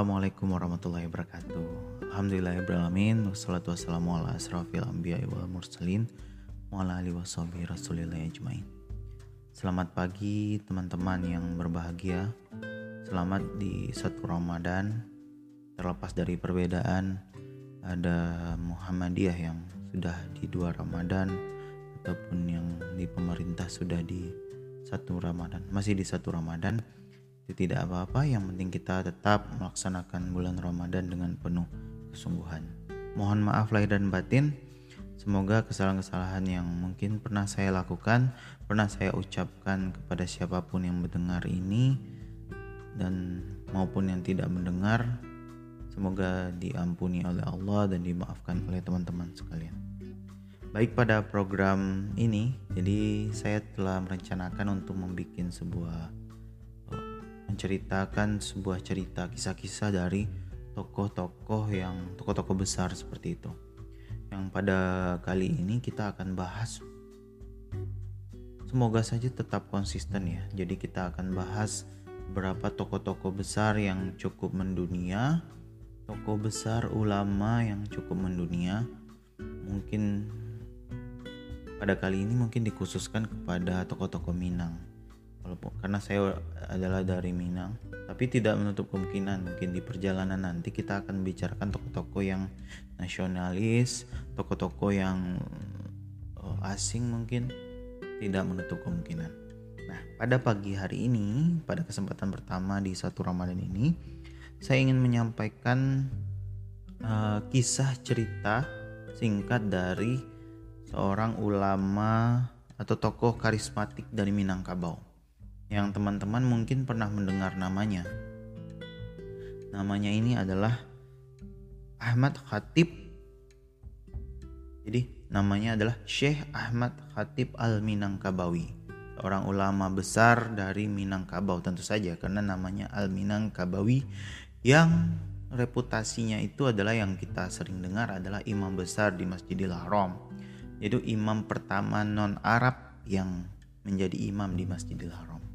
Assalamualaikum warahmatullahi wabarakatuh. Alhamdulillahirrahmanirrahim Wassalatu wassalamu ala asrafil anbiya wal mursalin Wa ala alihi wassabi rasulillah ajmain. Selamat pagi teman-teman yang berbahagia. Selamat di satu Ramadan. Terlepas dari perbedaan Ada Muhammadiyah yang sudah di dua Ramadan Ataupun yang di pemerintah sudah di satu Ramadan Masih di satu Ramadan itu tidak apa-apa, yang penting kita tetap melaksanakan bulan Ramadan dengan penuh kesungguhan. Mohon maaf lahir dan batin. Semoga kesalahan-kesalahan yang mungkin pernah saya lakukan, pernah saya ucapkan kepada siapa pun yang mendengar ini dan maupun yang tidak mendengar, semoga diampuni oleh Allah dan dimaafkan oleh teman-teman sekalian. Baik pada program ini, jadi saya telah merencanakan untuk membuat sebuah menceritakan sebuah cerita kisah-kisah dari tokoh-tokoh yang tokoh-tokoh besar seperti itu. Yang pada kali ini kita akan bahas semoga saja tetap konsisten ya. Jadi kita akan bahas beberapa tokoh-tokoh besar yang cukup mendunia, tokoh besar ulama yang cukup mendunia. Mungkin pada kali ini mungkin dikhususkan kepada tokoh-tokoh Minang walaupun karena saya adalah dari Minang. Tapi tidak menutup kemungkinan mungkin di perjalanan nanti kita akan bicarakan tokoh-tokoh yang nasionalis tokoh-tokoh yang uh, asing mungkin. Tidak menutup kemungkinan. Nah pada pagi hari ini pada kesempatan pertama di satu Ramadan ini saya ingin menyampaikan uh, kisah cerita singkat dari seorang ulama atau tokoh karismatik dari Minangkabau yang teman-teman mungkin pernah mendengar namanya. Namanya ini adalah Ahmad Khatib. Jadi namanya adalah Syekh Ahmad Khatib Al-Minangkabawi. Seorang ulama besar dari Minangkabau tentu saja karena namanya Al-Minangkabawi yang reputasinya itu adalah yang kita sering dengar adalah imam besar di Masjidil Haram. Yaitu imam pertama non Arab yang menjadi imam di Masjidil Haram.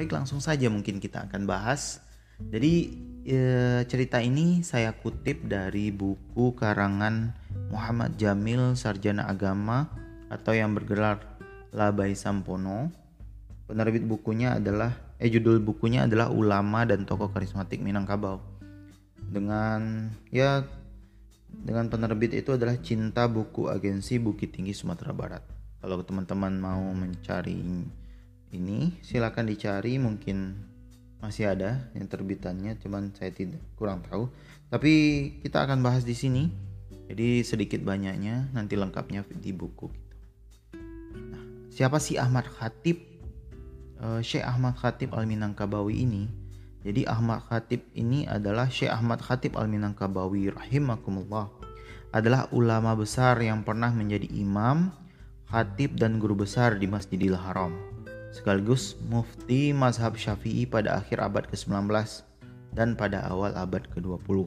Baik, langsung saja mungkin kita akan bahas. Jadi e, cerita ini saya kutip dari buku karangan Muhammad Jamil Sarjana Agama atau yang bergelar Labai Sampono. Penerbit bukunya adalah eh judul bukunya adalah Ulama dan Tokoh Karismatik Minangkabau. Dengan ya dengan penerbit itu adalah Cinta Buku Agensi Bukit Tinggi Sumatera Barat. Kalau teman-teman mau mencari ini silakan dicari mungkin masih ada yang terbitannya cuman saya tidak kurang tahu. Tapi kita akan bahas di sini jadi sedikit banyaknya nanti lengkapnya di buku gitu. Nah, siapa sih Ahmad Khatib? Uh, Syekh Ahmad Khatib Al Minangkabawi ini. Jadi Ahmad Khatib ini adalah Syekh Ahmad Khatib Al Minangkabawi rahimakumullah. Adalah ulama besar yang pernah menjadi imam, khatib dan guru besar di Masjidil Haram sekaligus mufti mazhab syafi'i pada akhir abad ke-19 dan pada awal abad ke-20.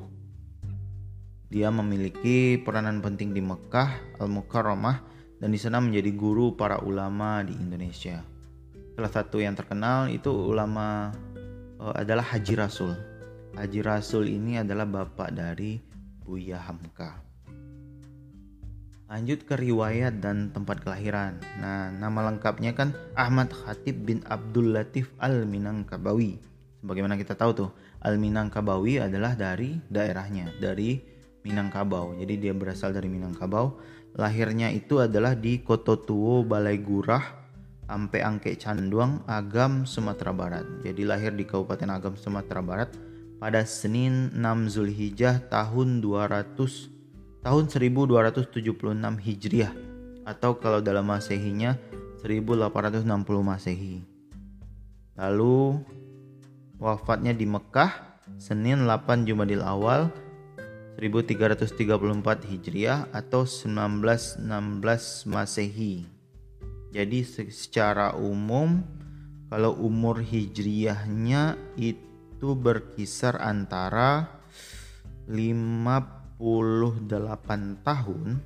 Dia memiliki peranan penting di Mekah, Al-Mukarramah, dan di sana menjadi guru para ulama di Indonesia. Salah satu yang terkenal itu ulama uh, adalah Haji Rasul. Haji Rasul ini adalah bapak dari Buya Hamka. Lanjut ke riwayat dan tempat kelahiran. Nah, nama lengkapnya kan Ahmad Khatib bin Abdul Latif Al-Minangkabawi. Sebagaimana kita tahu tuh, Al-Minangkabawi adalah dari daerahnya, dari Minangkabau. Jadi dia berasal dari Minangkabau. Lahirnya itu adalah di Kototuo, Balai Gurah, Ampe Angke Canduang, Agam, Sumatera Barat. Jadi lahir di Kabupaten Agam, Sumatera Barat pada Senin 6 Zulhijjah tahun 200 tahun 1276 Hijriah atau kalau dalam Masehinya 1860 Masehi. Lalu wafatnya di Mekah Senin 8 Jumadil Awal 1334 Hijriah atau 1916 Masehi. Jadi secara umum kalau umur hijriahnya itu berkisar antara 50 48 tahun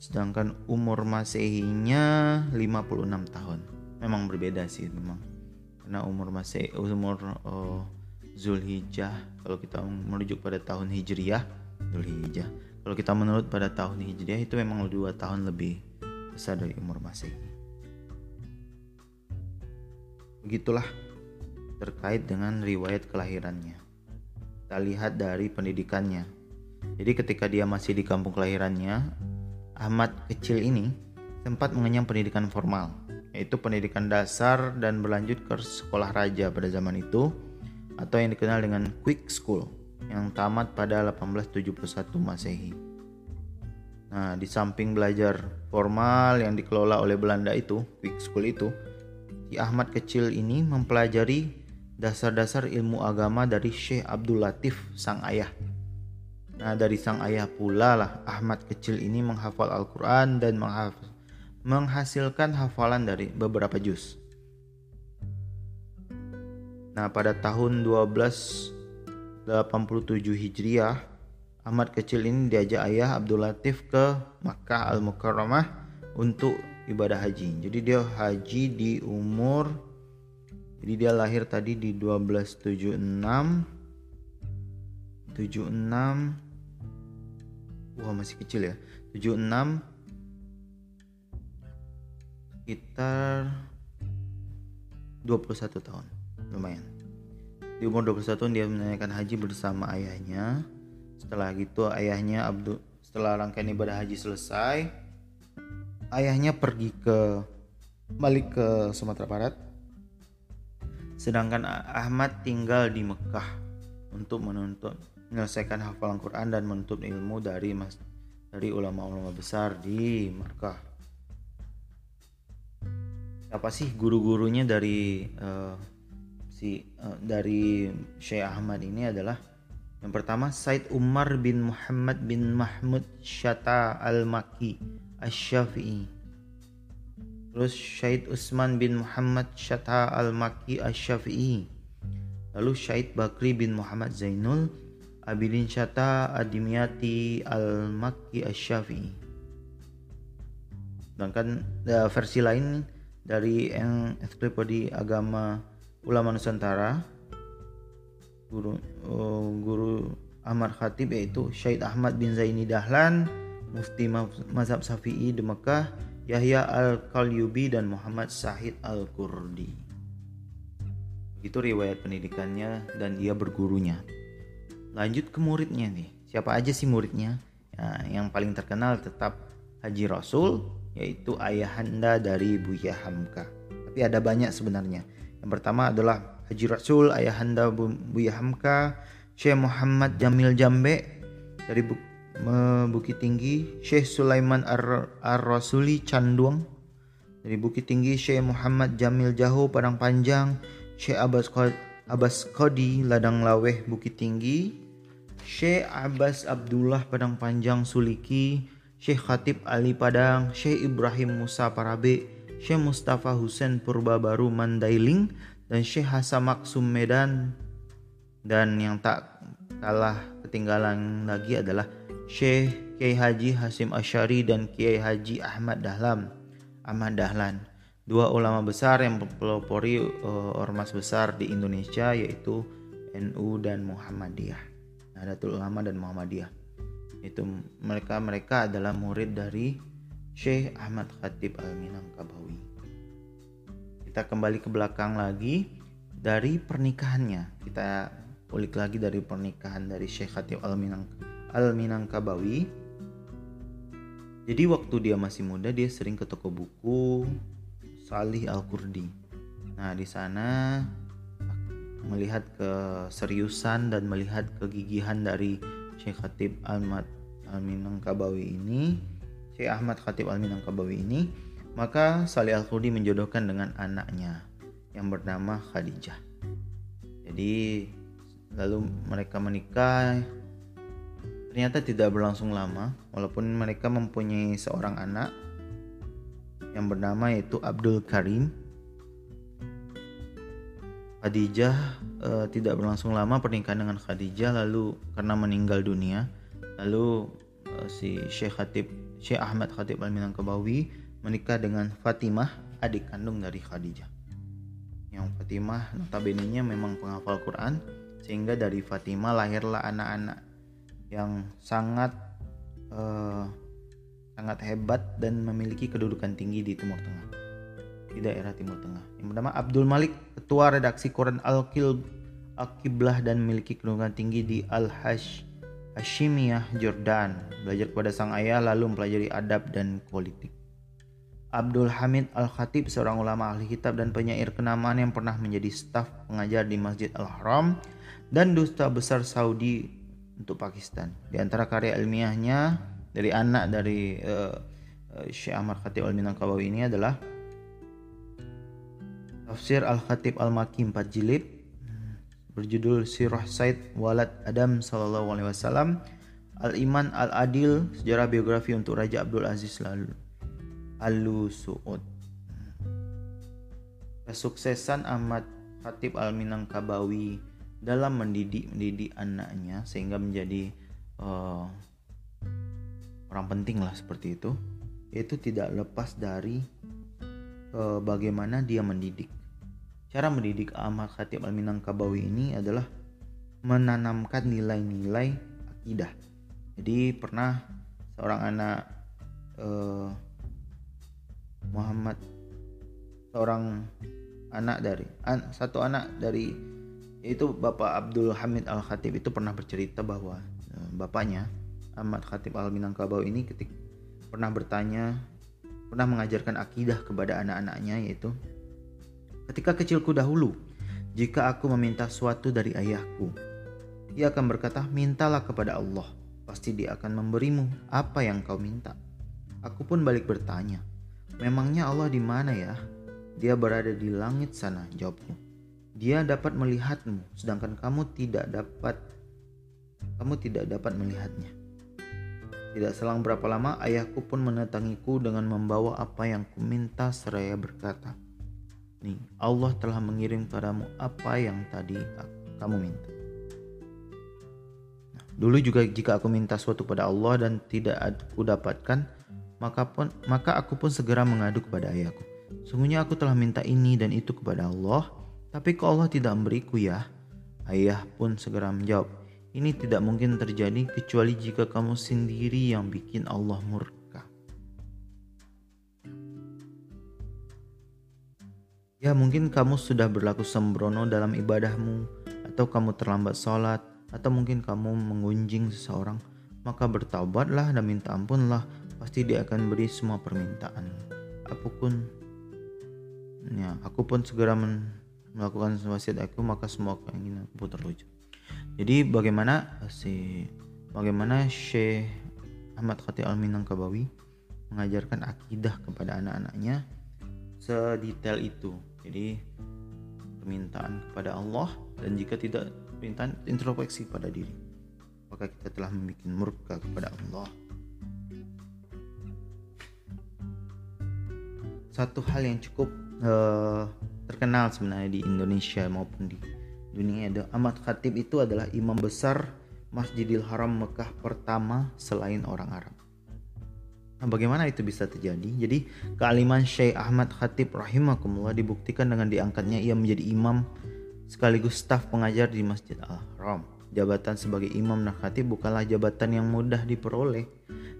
sedangkan umur masehinya 56 tahun. Memang berbeda sih memang. Karena umur masih umur uh, Zulhijjah kalau kita merujuk pada tahun Hijriyah Zulhijjah. Kalau kita menurut pada tahun Hijriyah itu memang dua tahun lebih besar dari umur Masehi begitulah terkait dengan riwayat kelahirannya. Kita lihat dari pendidikannya jadi ketika dia masih di kampung kelahirannya Ahmad kecil ini sempat mengenyam pendidikan formal yaitu pendidikan dasar dan berlanjut ke sekolah raja pada zaman itu atau yang dikenal dengan Quick School yang tamat pada 1871 Masehi. Nah, di samping belajar formal yang dikelola oleh Belanda itu, Quick School itu, si Ahmad kecil ini mempelajari dasar-dasar ilmu agama dari Syekh Abdul Latif sang ayah. Nah, dari sang ayah pula lah Ahmad kecil ini menghafal Al-Quran dan menghasilkan hafalan dari beberapa juz. Nah, pada tahun 1287 Hijriah, Ahmad kecil ini diajak ayah Abdul Latif ke Makkah Al-Mukarramah untuk ibadah haji. Jadi dia haji di umur jadi dia lahir tadi di 1276 76 Wah, masih kecil ya. 76 sekitar 21 tahun. Lumayan. Di umur 21 tahun dia menunaikan haji bersama ayahnya. Setelah gitu ayahnya Abdul setelah rangkaian ibadah haji selesai ayahnya pergi ke balik ke Sumatera Barat. Sedangkan Ahmad tinggal di Mekah untuk menuntut menyelesaikan hafalan Quran dan menuntut ilmu dari mas dari ulama-ulama besar di Mekah apa sih guru-gurunya dari uh, si uh, dari Syekh Ahmad ini adalah yang pertama Said Umar bin Muhammad bin Mahmud Syata Al-Maki Asy-Syafi'i. Terus Syed Usman bin Muhammad Syata Al-Maki Asy-Syafi'i. Lalu Syed Bakri bin Muhammad Zainul Abidin Syata Adimiyati Al-Maki Asy-Syafi'i. Sedangkan uh, versi lain dari ensiklopedia agama ulama Nusantara guru uh, guru Ahmad Khatib yaitu Syed Ahmad bin Zaini Dahlan Mufti Mazhab Syafi'i di Mekah Yahya Al-Qalyubi dan Muhammad Sahid Al-Kurdi itu riwayat pendidikannya dan dia bergurunya lanjut ke muridnya nih siapa aja sih muridnya ya, yang paling terkenal tetap Haji Rasul yaitu ayahanda dari Buya Hamka. Tapi ada banyak sebenarnya. Yang pertama adalah Haji Rasul ayahanda Buya Hamka, Syekh Muhammad Jamil Jambe dari Bukit Tinggi, Syekh Sulaiman Ar-Rasuli Canduang dari Bukit Tinggi, Syekh Muhammad Jamil Jaho Padang Panjang, Syekh Abbas Abbas Kodi Ladang Laweh Bukit Tinggi, Syekh Abbas Abdullah Padang Panjang Suliki, Syekh Khatib Ali Padang, Syekh Ibrahim Musa Parabe, Syekh Mustafa Husain Purba Baru Mandailing, dan Syekh Hasan Maksum Medan. Dan yang tak kalah ketinggalan lagi adalah Syekh Kiai Haji Hasim Asyari dan Kiai Haji Ahmad Dahlam. Ahmad Dahlan, dua ulama besar yang mempelopori uh, ormas besar di Indonesia yaitu NU dan Muhammadiyah. Nadatul Ulama dan Muhammadiyah itu mereka mereka adalah murid dari Syekh Ahmad Khatib Al Minangkabawi. Kita kembali ke belakang lagi dari pernikahannya. Kita ulik lagi dari pernikahan dari Syekh Khatib Al Minang Al Minangkabawi. Jadi waktu dia masih muda dia sering ke toko buku Salih Al Kurdi. Nah di sana melihat keseriusan dan melihat kegigihan dari Syekh Khatib Ahmad Al-Minangkabawi ini Syekh Ahmad Khatib Al-Minangkabawi ini maka Salih Al-Khudi menjodohkan dengan anaknya yang bernama Khadijah jadi lalu mereka menikah ternyata tidak berlangsung lama walaupun mereka mempunyai seorang anak yang bernama yaitu Abdul Karim. Khadijah e, tidak berlangsung lama pernikahan dengan Khadijah lalu karena meninggal dunia lalu e, si Syekh Khatib Syekh Ahmad Khatib Al Minangkabawi menikah dengan Fatimah adik kandung dari Khadijah. Yang Fatimah notabene-nya memang penghafal Quran sehingga dari Fatimah lahirlah anak-anak yang sangat uh, sangat hebat dan memiliki kedudukan tinggi di Timur Tengah di daerah Timur Tengah. Yang pertama Abdul Malik, ketua redaksi Quran Al-Qil Al-Qiblah dan memiliki kedudukan tinggi di Al-Hash Hashimiyah Jordan. Belajar kepada sang ayah lalu mempelajari adab dan politik. Abdul Hamid Al-Khatib, seorang ulama ahli kitab dan penyair kenamaan yang pernah menjadi staf pengajar di Masjid Al-Haram dan dusta besar Saudi untuk Pakistan. Di antara karya ilmiahnya dari anak dari uh, Syekh Ahmad Khatib Al-Minangkabawi ini adalah Tafsir Al-Khatib Al-Maki 4 jilid berjudul Sirah Said Walad Adam Sallallahu Alaihi Wasallam Al-Iman Al-Adil Sejarah Biografi untuk Raja Abdul Aziz lalu Alu Suud Kesuksesan Ahmad Khatib Al-Minangkabawi dalam mendidik mendidik anaknya sehingga menjadi uh, orang penting lah seperti itu itu tidak lepas dari uh, bagaimana dia mendidik Cara mendidik Ahmad Khatib Al-Minangkabawi ini adalah menanamkan nilai-nilai akidah. Jadi pernah seorang anak uh, Muhammad seorang anak dari an, satu anak dari yaitu Bapak Abdul Hamid Al Khatib itu pernah bercerita bahwa uh, bapaknya Ahmad Khatib Al Minangkabawi ini ketika pernah bertanya pernah mengajarkan akidah kepada anak-anaknya yaitu Ketika kecilku dahulu, jika aku meminta sesuatu dari ayahku, ia akan berkata, "Mintalah kepada Allah, pasti Dia akan memberimu apa yang kau minta." Aku pun balik bertanya, "Memangnya Allah di mana ya?" Dia berada di langit sana, jawabku. Dia dapat melihatmu, sedangkan kamu tidak dapat kamu tidak dapat melihatnya. Tidak selang berapa lama ayahku pun mendatangiku dengan membawa apa yang kuminta seraya berkata, Nih, Allah telah mengirim padamu apa yang tadi kamu minta. Nah, dulu juga jika aku minta sesuatu pada Allah dan tidak aku dapatkan, maka pun maka aku pun segera mengadu kepada ayahku. Sungguhnya aku telah minta ini dan itu kepada Allah, tapi kok Allah tidak memberiku ya? Ayah pun segera menjawab, ini tidak mungkin terjadi kecuali jika kamu sendiri yang bikin Allah murka. Ya mungkin kamu sudah berlaku sembrono dalam ibadahmu atau kamu terlambat sholat atau mungkin kamu mengunjing seseorang maka bertaubatlah dan minta ampunlah pasti dia akan beri semua permintaan apa pun ya aku pun segera melakukan wasiat aku maka semua keinginan aku terwujud jadi bagaimana si bagaimana Syekh Ahmad Khatib Al Minangkabawi mengajarkan akidah kepada anak-anaknya sedetail itu jadi permintaan kepada Allah dan jika tidak permintaan introspeksi pada diri. Maka kita telah membuat murka kepada Allah. Satu hal yang cukup uh, terkenal sebenarnya di Indonesia maupun di dunia ada Ahmad Khatib itu adalah imam besar Masjidil Haram Mekah pertama selain orang Arab. Nah, bagaimana itu bisa terjadi? Jadi, kealiman Syekh Ahmad Khatib rahimakumullah dibuktikan dengan diangkatnya ia menjadi imam sekaligus staf pengajar di Masjid Al-Haram. Jabatan sebagai imam dan khatib bukanlah jabatan yang mudah diperoleh.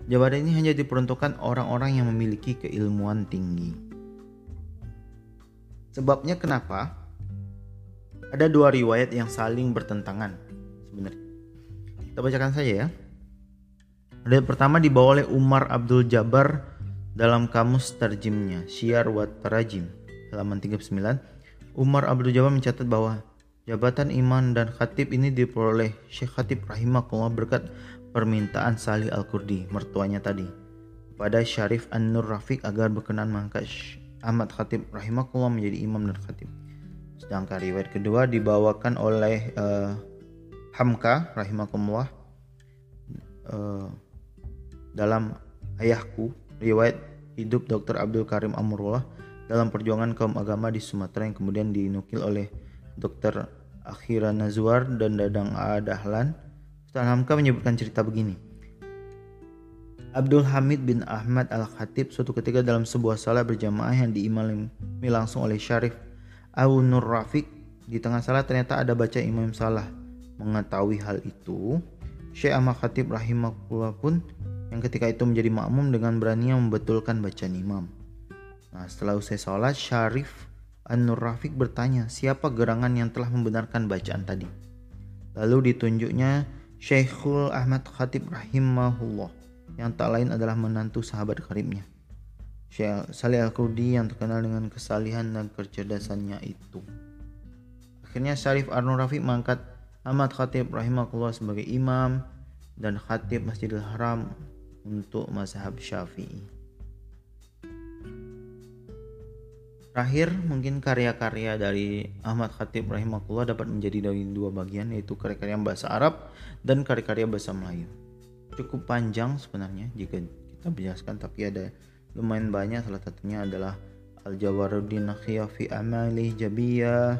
Jabatan ini hanya diperuntukkan orang-orang yang memiliki keilmuan tinggi. Sebabnya kenapa? Ada dua riwayat yang saling bertentangan sebenarnya. Kita bacakan saja ya. Riwayat pertama dibawa oleh Umar Abdul Jabbar dalam kamus terjemnya Syiar wa Tarajim halaman 39. Umar Abdul Jabbar mencatat bahwa jabatan iman dan khatib ini diperoleh Syekh Khatib rahimahullah berkat permintaan Salih Al-Kurdi, mertuanya tadi, pada Syarif An-Nur Rafiq agar berkenan mengangkat Ahmad Khatib rahimahullah menjadi imam dan khatib. Sedangkan riwayat kedua dibawakan oleh uh, Hamka rahimahullah uh, dalam Ayahku, riwayat hidup Dr. Abdul Karim Amrullah dalam perjuangan kaum agama di Sumatera yang kemudian dinukil oleh Dr. Akhira Nazwar dan Dadang A. Dahlan. Ustaz Hamka menyebutkan cerita begini. Abdul Hamid bin Ahmad Al-Khatib suatu ketika dalam sebuah salat berjamaah yang diimami langsung oleh Syarif Abu Nur Rafiq di tengah salat ternyata ada baca imam salah mengetahui hal itu, Syekh Ahmad Khatib rahimahullah pun yang ketika itu menjadi makmum dengan berani membetulkan bacaan imam. Nah, setelah usai sholat, Syarif An-Nur Rafiq bertanya, siapa gerangan yang telah membenarkan bacaan tadi? Lalu ditunjuknya Syekhul Ahmad Khatib rahimahullah yang tak lain adalah menantu sahabat karibnya. Syekh Salih Al-Qurdi yang terkenal dengan kesalihan dan kecerdasannya itu. Akhirnya Syarif An-Nur Rafiq mengangkat Ahmad Khatib rahimahullah sebagai imam dan khatib Masjidil Haram untuk mazhab Syafi'i. Terakhir, mungkin karya-karya dari Ahmad Khatib rahimahullah dapat menjadi dari dua bagian yaitu karya-karya bahasa Arab dan karya-karya bahasa Melayu. Cukup panjang sebenarnya jika kita menjelaskan tapi ada lumayan banyak salah satunya adalah Al-Jawaruddin Nakhiyah fi Amali Jabiyah,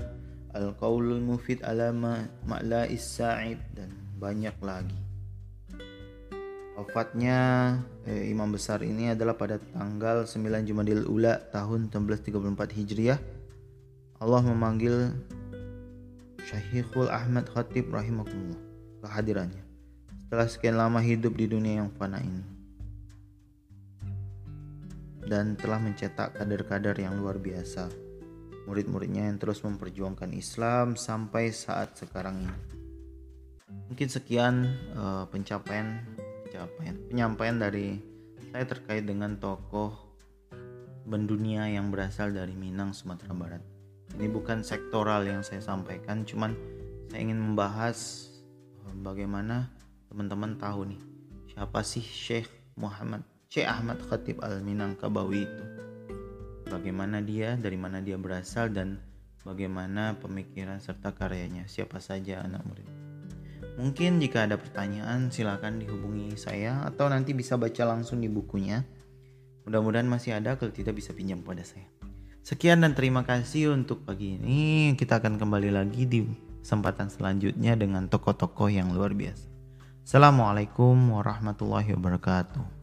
Al-Qaulul Mufid ala Ma'la Sa'id dan banyak lagi. Wafatnya eh, imam besar ini adalah pada tanggal 9 Jumadil Ula tahun 1334 Hijriah. Allah memanggil Syekhul Ahmad Khatib rahimahullah kehadirannya setelah sekian lama hidup di dunia yang fana ini dan telah mencetak kader-kader yang luar biasa. Murid-muridnya yang terus memperjuangkan Islam sampai saat sekarang ini. Mungkin sekian uh, pencapaian pencapaian penyampaian dari saya terkait dengan tokoh mendunia yang berasal dari Minang Sumatera Barat. Ini bukan sektoral yang saya sampaikan, cuman saya ingin membahas eh, bagaimana teman-teman tahu nih siapa sih Syekh Muhammad Syekh Ahmad Khatib Al Minangkabawi itu. Bagaimana dia, dari mana dia berasal dan bagaimana pemikiran serta karyanya, siapa saja anak murid. Mungkin jika ada pertanyaan silakan dihubungi saya atau nanti bisa baca langsung di bukunya. Mudah-mudahan masih ada kalau tidak bisa pinjam pada saya. Sekian dan terima kasih untuk pagi ini. Kita akan kembali lagi di kesempatan selanjutnya dengan tokoh-tokoh yang luar biasa. Assalamualaikum warahmatullahi wabarakatuh.